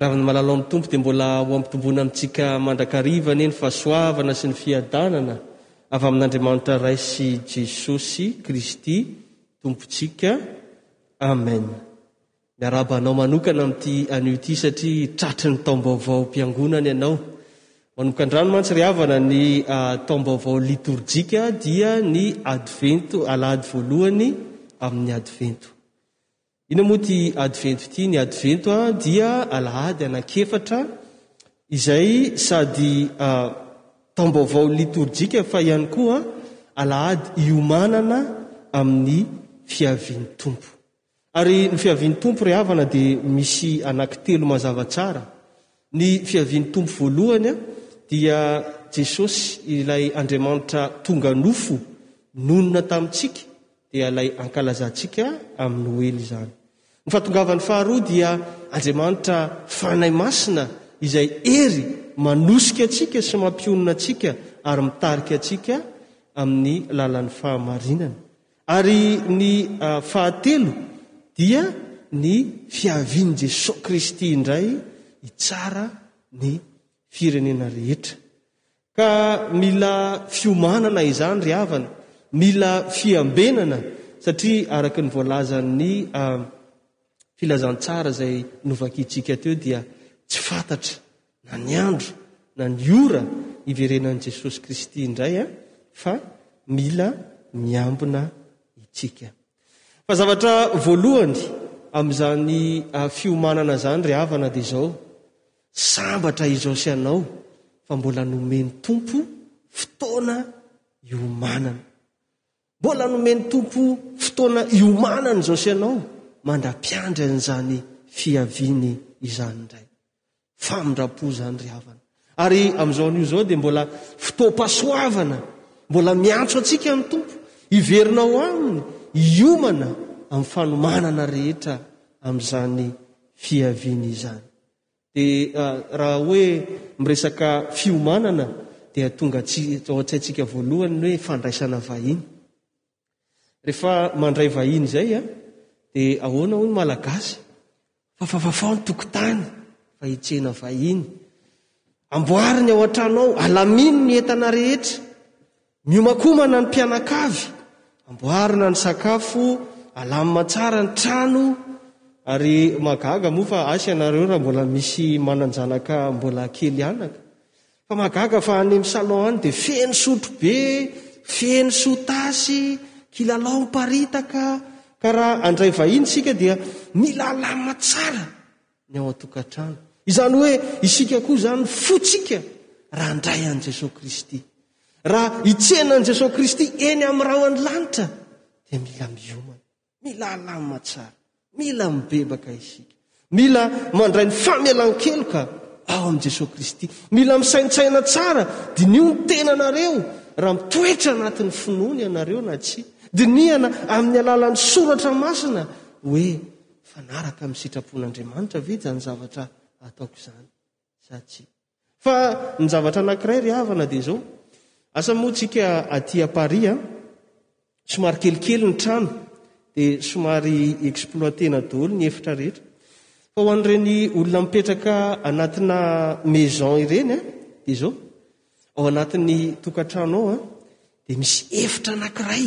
Ravinomalala ao amin'ny Tompo dia mbola ho ampitomboina amintsika mandrakariva anie ny fahasoavana sy ny fiadanana avy amin'Andriamanitra Ray sy Jesosy Kristy Tompontsika. Amen. Miarahaba anao manokana amin'ity anio ity satria tratry ny taom-baovaom-piangonana ianao. Manombokan-drano mantsy ry havana ny ah, taom-baovao litorjika dia ny advento, alahady voalohany amin'ny advento. Inona moa ity Advento ity? Ny Advento dia alahady anankiefatra izay sady taom-baovao litorjika fa ihany koa alahady iomanana amin'ny fiavian'ny Tompo. Ary ny fiavian'ny Tompo ry havana dia misy anankitelo mazava tsara. Ny fiavian'ny Tompo voalohany dia Jesosy ilay Andriamanitra tonga nofo nonina tamintsika dia ilay ankalazantsika amin'ny Noely izany. Ny fahatongavany faharoa dia Andriamanitra Fanahy Masina izay hery manosika antsika sy mampionona antsika ary mitarika antsika amin'ny lalan'ny fahamarinana. Ary ny fahatelo dia ny fiavian'i Jesoa Kristy indray hitsara ny firenena rehetra. Ka mila fiomanana izany ry havana, mila fiambenana satria araka ny voalazan'ny Filazantsara izay novakitsika teo dia tsy fantatra Na ny andro na ny ora hiverenan'i Jesosy Kristy indray an, fa mila miambina itsika. Fa zavatra voalohany amin'izany fiomanana izany ry havana dia izao, sambatra izao sy anao fa mbola nomen'i Tompo fotoana hiomanana. Mbola nomen'ny Tompo fotoana hiomanany izao sy ianao mandra-piandry an'izany fiaviany izany indray. Famindram-po izany ry havana. Ary amin'izao anio izao dia mbola fotoam-pahasoavana, mbola miantso antsika ny Tompo, hiverina ao Aminy, hiomana amin'ny fanomanana rehetra amin'izany fiaviany izany. Dia raha hoe miresaka fiomanana dia tonga ao an-tsaintsika voalohany ny hoe fandraisana vahiny. Rehefa mandray vahiny izay a, dia ahoana hoy ny Malagasy? Fafafafao ny tokotany fa hitsena vahiny. Amboary ny ao an-trano ao, alamino ny entana rehetra. Miomankomana ny mpianakavy, amboarina ny sakafo, alamina tsara ny trano, ary mahagaga moa fa asa ianareo raha mbola misy manan-janaka mbola kely anaka. Fa mahagaga fa any amin'ny salon any dia feno sotrobe, feno sotasy, kilalao miparitaka, ka raha handray vahiny isika dia mila alamina tsara. ny ao an-tokantrano. Izany hoe isika koa izany ny fontsika raha handray an'i Jesoa Kristy. Raha hitsena an'i Jesoa Kristy eny amin'ny rahon'ny lanitra dia mila miomana, mila alamina tsara, mila mibebaka isika. Mila mandray ny famelan-keloka ao amin'i Jesoa Kristy. Mila misaintsaina tsara, diniho ny tenanareo raha mitoetra anatin'ny finoana ianareo na tsia. Dinihana amin'ny alalan'ny soratra masina hoe Mifanaraka amin'ny sitrapon'Andriamanitra ve izany zavatra ataoko izany sa tsia? Fa ny zavatra anankiray ry havana dia izao, asa moa tsika aty à Paris a, somary kelikely ny trano, dia somary exploiter-na daholo ny efitra rehetra. Fa ho an'ireny olona mipetraka anatina maison ireny a, dia izao, ao anatin'ny tokantrano ao a, dia misy efitra anankiray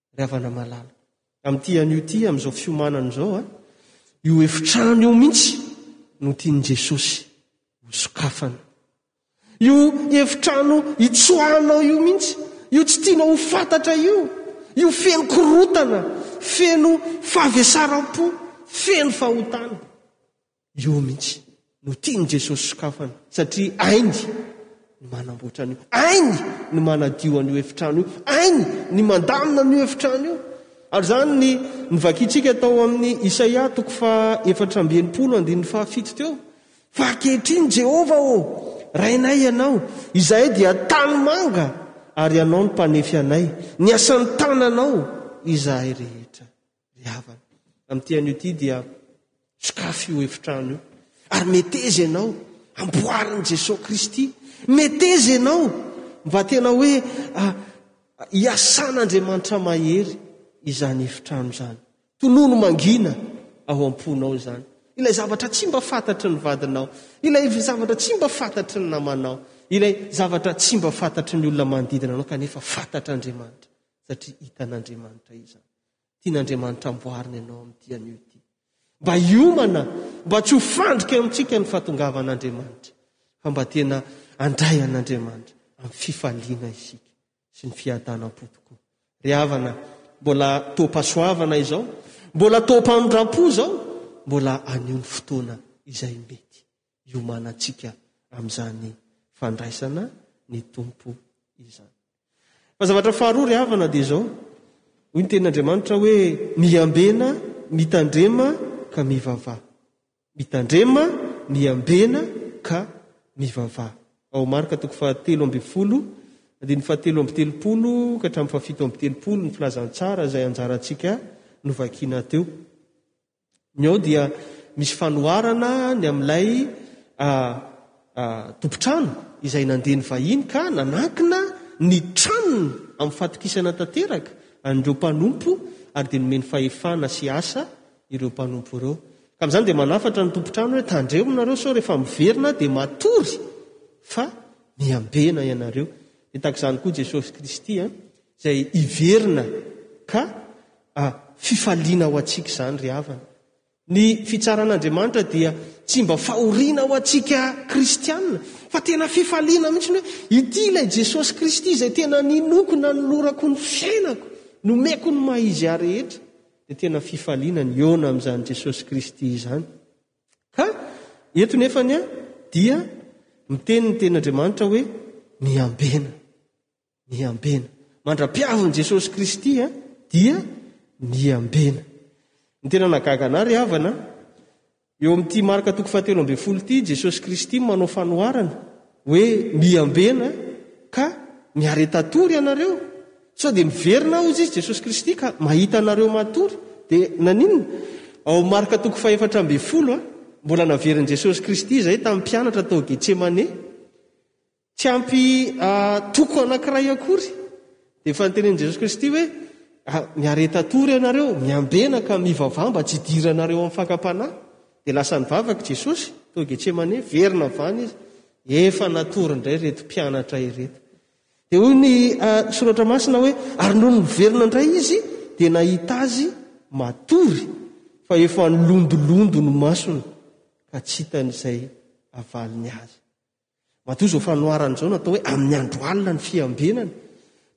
ry havana malala. Amin'ity anio ity, amin'izao fiomanana izao, a, io efitrano io mihitsy no tian'i Jesosy ho sokafana. Io efitrano itsoahanao io mihitsy, io tsy tianao ho fantatra io, io feno korotana, feno favesaram-po, feno fahotana. Io mihitsy no tian'i Jesosy sokafana, satria Ainy ny manamboatra an'io, Ainy ny manadio an'io efitrano io, Ainy ny mandamina an'io efitrano io. Ary izany ny novakintsika tao amin'ny Isaia toko faha efatra amby enimpolo andininy faha fito teo, Fa ankehitriny, Jehovah ô, Rainay Ianao, izahay dia tanimanga, ary Ianao no mpanefy anay, ny asan'ny tananao izahay rehetra. Ry havana, amin'ity anio ity dia sokafy io efitrano io. Ary meteza ianao, amboarin'i Jesosy Kristy. Meteza ianao mba tena hoe ah, iasan'Andriamanitra mahery izany efitrano izany. Tonolo mangina ao am-ponao izany. Ilay zavatra tsy mba fantatry ny vadinao, ilay zavatra tsy mba fantatry ny namanao, ilay zavatra tsy mba fantatry ny olona manodidina anao kanefa fantatr'Andriamanitra satria hitan'Andriamanitra izany. Tian'Andriamanitra amboarina ianao amin'ity anio ity. Mba hiomana, mba tsy ho fandrika eo amintsika ny fahatongavan'Andriamanitra, fa mba tena handray an'Andriamanitra amin'ny fifaliana isika sy ny fiadanam-po tokoa. Ry havana, mbola toam-pahasoavana izao, mbola toam-pamindram-po izao, mbola anio ny fotoana izay mety. hiomanantsika amin'izany fandraisana ny Tompo izany. Fa zavatra faharoa ry havana dia izao, hoy ny tenin'Andriamanitra hoe miambena, mitandrema ka mivavaha. Mitandrema, miambena ka mivavaha. Ao Marka toko fahatelo ambin'ny folo, andininy fahatelo amby telopolo ka hatramin'ny fahafito amby telopolo ny filazantsara izay anjarantsika novakina teo. Ny ao dia misy fanoharana ny amin'ilay tompon-trano izay nandeha ny vahiny ka nanankina ny tranony amin'ny fatokisana tanteraka an'ireo mpanompo ary dia nomeny fahefana sy asa ireo mpanompo ireo. Ka amin'izany dia manafatra ny tompon-trano hoe, Tandremo nareo sao rehefa miverina dia matory fa miambena ianareo. Dia tahaka izany koa Jesosy Kristy. Izay hiverina ka, ah, fifaliana ho antsika izany ry havana. Ny fitsaran'Andriamanitra dia tsy mba fahoriana ho antsika kristiana, fa tena fifaliana mihitsy ny hoe ity ilay Jesosy Kristy izay tena ninoako, nanolorako ny fiainako, nomeko ny maha izy ahy rehetra. Dia tena fifaliana ny hihaona amin'izany Jesosy Kristy izany. Ka eto nefany dia miteny ny tenin'Andriamanitra hoe miambena. Niambena. Mandra-piavin'i Jesosy Kristy dia niambena. Ny tena nahagaga anah ry havana, eo amin'ity Marka toko fahatelo ambin'ny folo ity, Jesosy Kristy no manao fanoharana hoe miambena ka miareta-tory ianareo. Sao dia miverina aho, hozy izy, Jesosy Kristy, ka mahita anareo matory. Dia naninona? Ao Marka toko fahefatra ambin'ny folo, mbola naverin'i Jesosy Kristy izay tamin'ny mpianatra tao Getsemane. Tsy ampy toko anankiray akory dia efa notenenin'i Jesosy Kristy hoe, Miareta-tory ianareo, miambena ka mivavaha mba tsy hidiranareo amin'ny fakam-panahy. Dia lasa nivavaka i Jesosy tao Getsemane, very navana izy. Efa natory indray ireto mpianatra ireto. Dia hoy ny soratra masina hoe, ary nony niverina indray izy dia nahita azy matory fa efa nilondolondo ny masony ka tsy hitan'izay avaliny azy. Matoa izao fanoharana izao natao hoe amin'ny andro alina ny fiambenana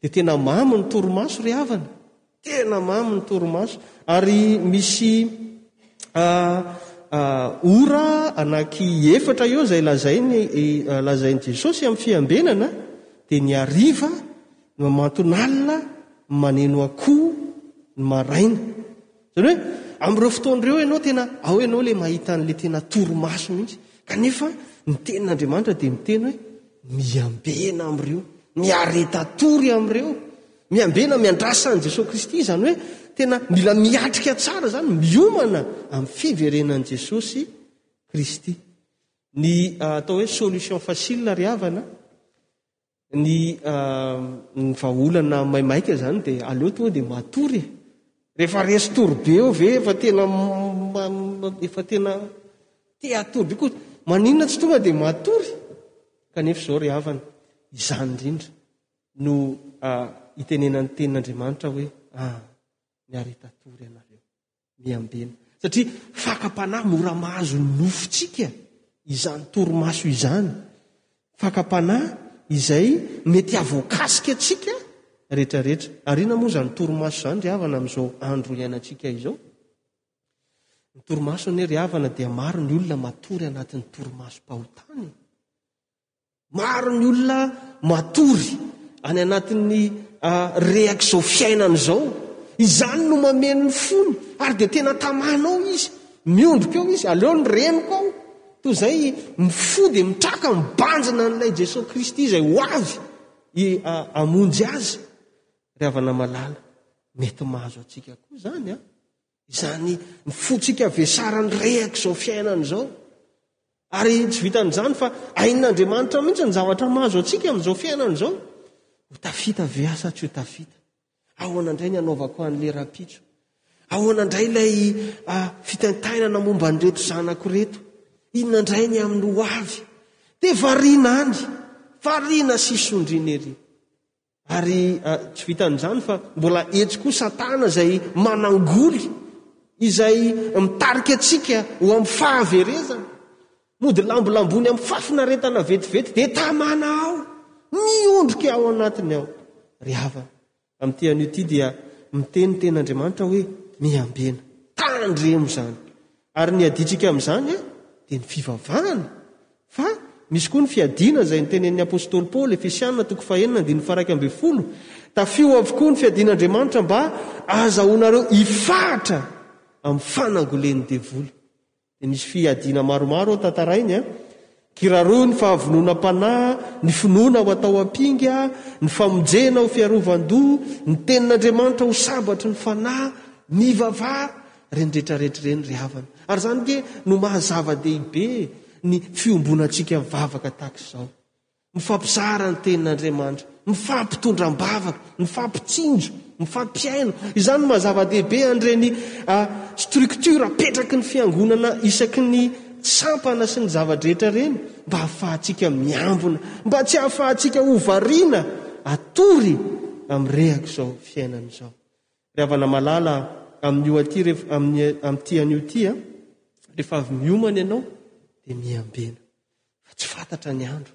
dia tena mamy ny torimaso ry havana. Tena mamy ny torimaso ary misy ah, ah, ora anaky efatra eo izay lazainy ah, lazain'i Jesosy amin'ny fiambenana dia ny hariva, ny mamantonalina, ny maneno akoho, ny maraina. Izany hoe, amin'ireo fotoana ireo ianao tena, ao ianao ilay mahita an'ilay tena torimaso mihitsy. Kanefa, ny tenin'Andriamanitra dia miteny hoe, miambena amin'ireo, miareta tory amin'ireo. Miambena, miandrasa an'i Jesoa Kristy, izany hoe, tena mila miatrika tsara izany, miomana amin'ny fiverenan'i Jesosy Kristy. Ny ah, atao hoe solution facile ry havana, Ny ny vahaolana maimaika izany dia aleo tonga dia matory e. Rehefa resy tory be eo ve efa tena efa tena te hatory be koa. Maninona tsy tonga dia matory? Kanefa izao ry havana, izany indrindra no itenenan'ny tenin'Andriamanitra hoe ah, miaretatory ianareo. miambena. Satria fakam-panahy mora mahazo ny nofontsika izany torimaso izany. Fakam-panahy izay mety havoakasika antsika rehetrarehetra. Ary inona moa izany torimaso izany ry havana amin'izao andro iainantsika izao? Ny torimaso anie ry havana dia maro ny olona matory anatin'ny torimasom-pahotana. Maro ny olona matory any anatin'ny rehaka izao fiainana izao. Izany no mameno ny fony ary dia tena tamana ao izy. Miondrika ao izy, aleo ny reniko aho. Toy izay mifoha dia mitraka mibanjina an'ilay Jesosy Kristy izay ho avy hamonjy azy. Ry havana malala, mety mahazo antsika koa izany an. Izany ny fontsika vesarany rehaka izao fiainana izao. Ary tsy vitan'izany fa ain'Andriamanitra mihitsy ny zavatra mahazo antsika amin'izao fiainana izao. Ho tafita ve asa tsy ho tafita? Ahoana indray ny hanaovako an'ilay rahampitso? Ahoana indray ilay ah, fitaintainana momba an'ireto zanako reto? Inona indray ny amin'ny ho avy? Dia variana any, variana sy sondriana ery. Ary tsy vitan'izany fa mbola etsy koa Satana izay manangoly, izay mitarika antsika ho amin'ny fahaverezana. Mody lambolambony amin'ny fahafinaretana vetivety dia tamana ao, miondrika ao anatiny ao. Ry havana, amin'ity anio ity dia miteny ny tenin'Andriamanitra hoe miambena. Tandremo izany. Ary ny iadiantsika amin'izany dia ny fivavahana. Fa misy koa ny fiadiana izay notenenin'ny apostoly Paoly, Efesiana toko fahenina andininy faharaika ambin'ny folo, Tafio avokoa ny fiadian'Andriamanitra mba hahazahoanareo hifahatra amin'ny fanangolen'ny devoly. Dia misy fiadiana maromaro ao tantarainy. Kiraroy ny fahavononam-panahy, ny finoana ho atao ampinga, ny famonjena ho fiarovan-doha, ny Tenin'Andriamanitra ho sabatry ny fanahy, mivavara, ireny rehetra rehetra ireny ry havana. Ary izany ange no maha zava-dehibe ny fiombonantsika mivavaka tahaka izao. Mifampizara ny Tenin'Andriamanitra. Mifampitondra am-bava, mifampitsinjo, mifampihaino. Izany no maha-zava-dehibe an'ireny structure apetraky ny fiangonana isaky ny sampana sy ny zava-drehetra ireny mba hahafahantsika miambina, mba tsy hahafahantsika ho variana hatory amin'ny rehaka izao fiainana izao. Ry havana malala, amin'io aty, rehefa, amin'ny, amin'ity anio ity, rehefa avy miomana ianao, dia miambena. Fa tsy fantatra ny andro,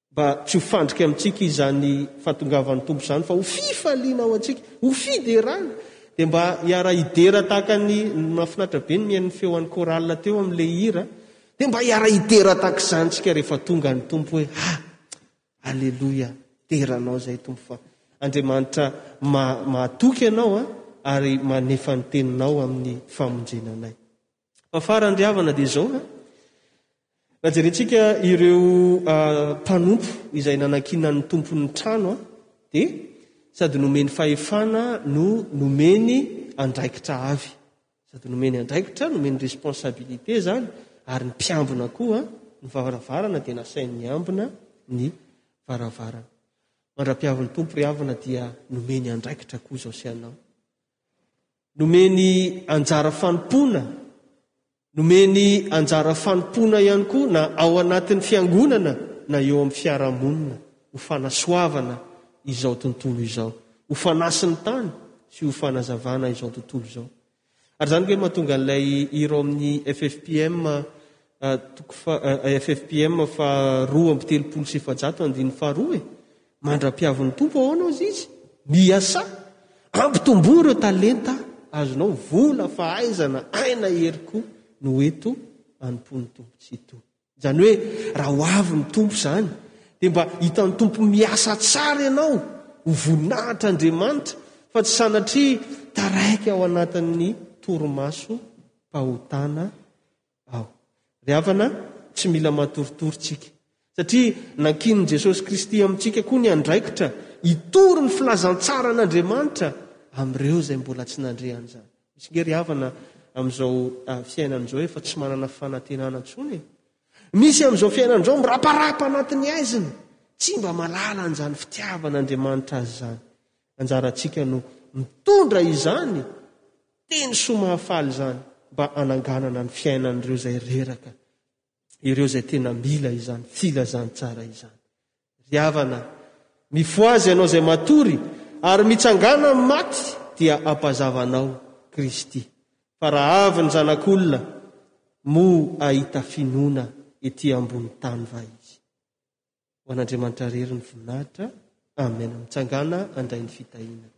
mba tsy ho fandrika amintsika izany fahatongavan'ny Tompo izany fa ho fifaliana ho antsika, ho fiderana, dia mba hiara-hidera tahaka ny mahafinaritra be ny mihaino ny feon'ny chorale teo amin'ilay hira, dia mba hiara-hidera tahaka izany isika rehefa tonga ny Tompo hoe ha! Aleloia! Dera anao izay Tompo fa Andriamanitra mahatoky anao ary manefa ny teninao amin'ny famonjena anay. Fa farany ry havana dia izao a. Raha jerentsika ireo mpanompo izay nanankinana ny tompon'ny trano a, dia sady nomeny fahefana no nomeny andraikitra avy. Sady nomeny andraikitra, nomeny responsabilité izany, ary ny mpiambina koa ny varavarana dia nasainy niambina ny varavarana. Mandra-piavin'ny Tompo ry havana dia nomeny andraikitra koa izao sy ianao. Nomeny anjara fanompoana, Nomeny anjara fanompoana ihany koa na ao anatin'ny fiangonana na eo amin'ny fiarahamonina ho fanasoavana izao tontolo izao, ho fanasin'ny tany sy ho fanazavana izao tontolo izao. Ary izany ve mahatonga an'ilay hira ao amin'ny FFPM toko fa, FFPM faharoa amby telopolo sy efajato andininy faharoa e? Mandra-pihavin'ny Tompo ahoana aza izy? Miasà! Ampitomboy ireo talenta azonao, vola, fahaizana, aina, hery koa no ho eto anompoan'ny Tompo tsitoha. Izany hoe raha ho avy ny Tompo izany dia mba hitan'ny Tompo miasa tsara ianao ho voninahitra Andriamanitra fa tsy sanatria taraiky ao anatin'ny torimasom-pahotana Ao. Ry havana, tsy mila matoritory tsika. Satria nankinin'i Jesosy Kristy amintsika koa ny andraikitra hitory ny filazantsaran'Andriamanitra amin'ireo izay mbola tsy nandre an'izany. Misy nge ry havana amin'izao ah, fiainana izao efa tsy manana fanantenana intsony e. Misy amin'izao fiainana izao miraparapa anatin'ny aizina, tsy mba malala an'izany fitiavan'Andriamanitra azy izany. Anjarantsika no mitondra izany teny soa mahafaly izany mba hananganana ny fiainan'ireo izay reraka, ireo izay tena mila izany filazantsara izany. Ry havana, mifohaza ianao izay matory ary mitsangàna amin'ny maty dia ampazavanao Kristy. Fa raha avy ny Zanak'olona, moa hahita finoana ety ambonin'ny tany va izy? Ho an'Andriamanitra rery ny voninahitra. Amen. Mitsangàna handray ny fitahiana.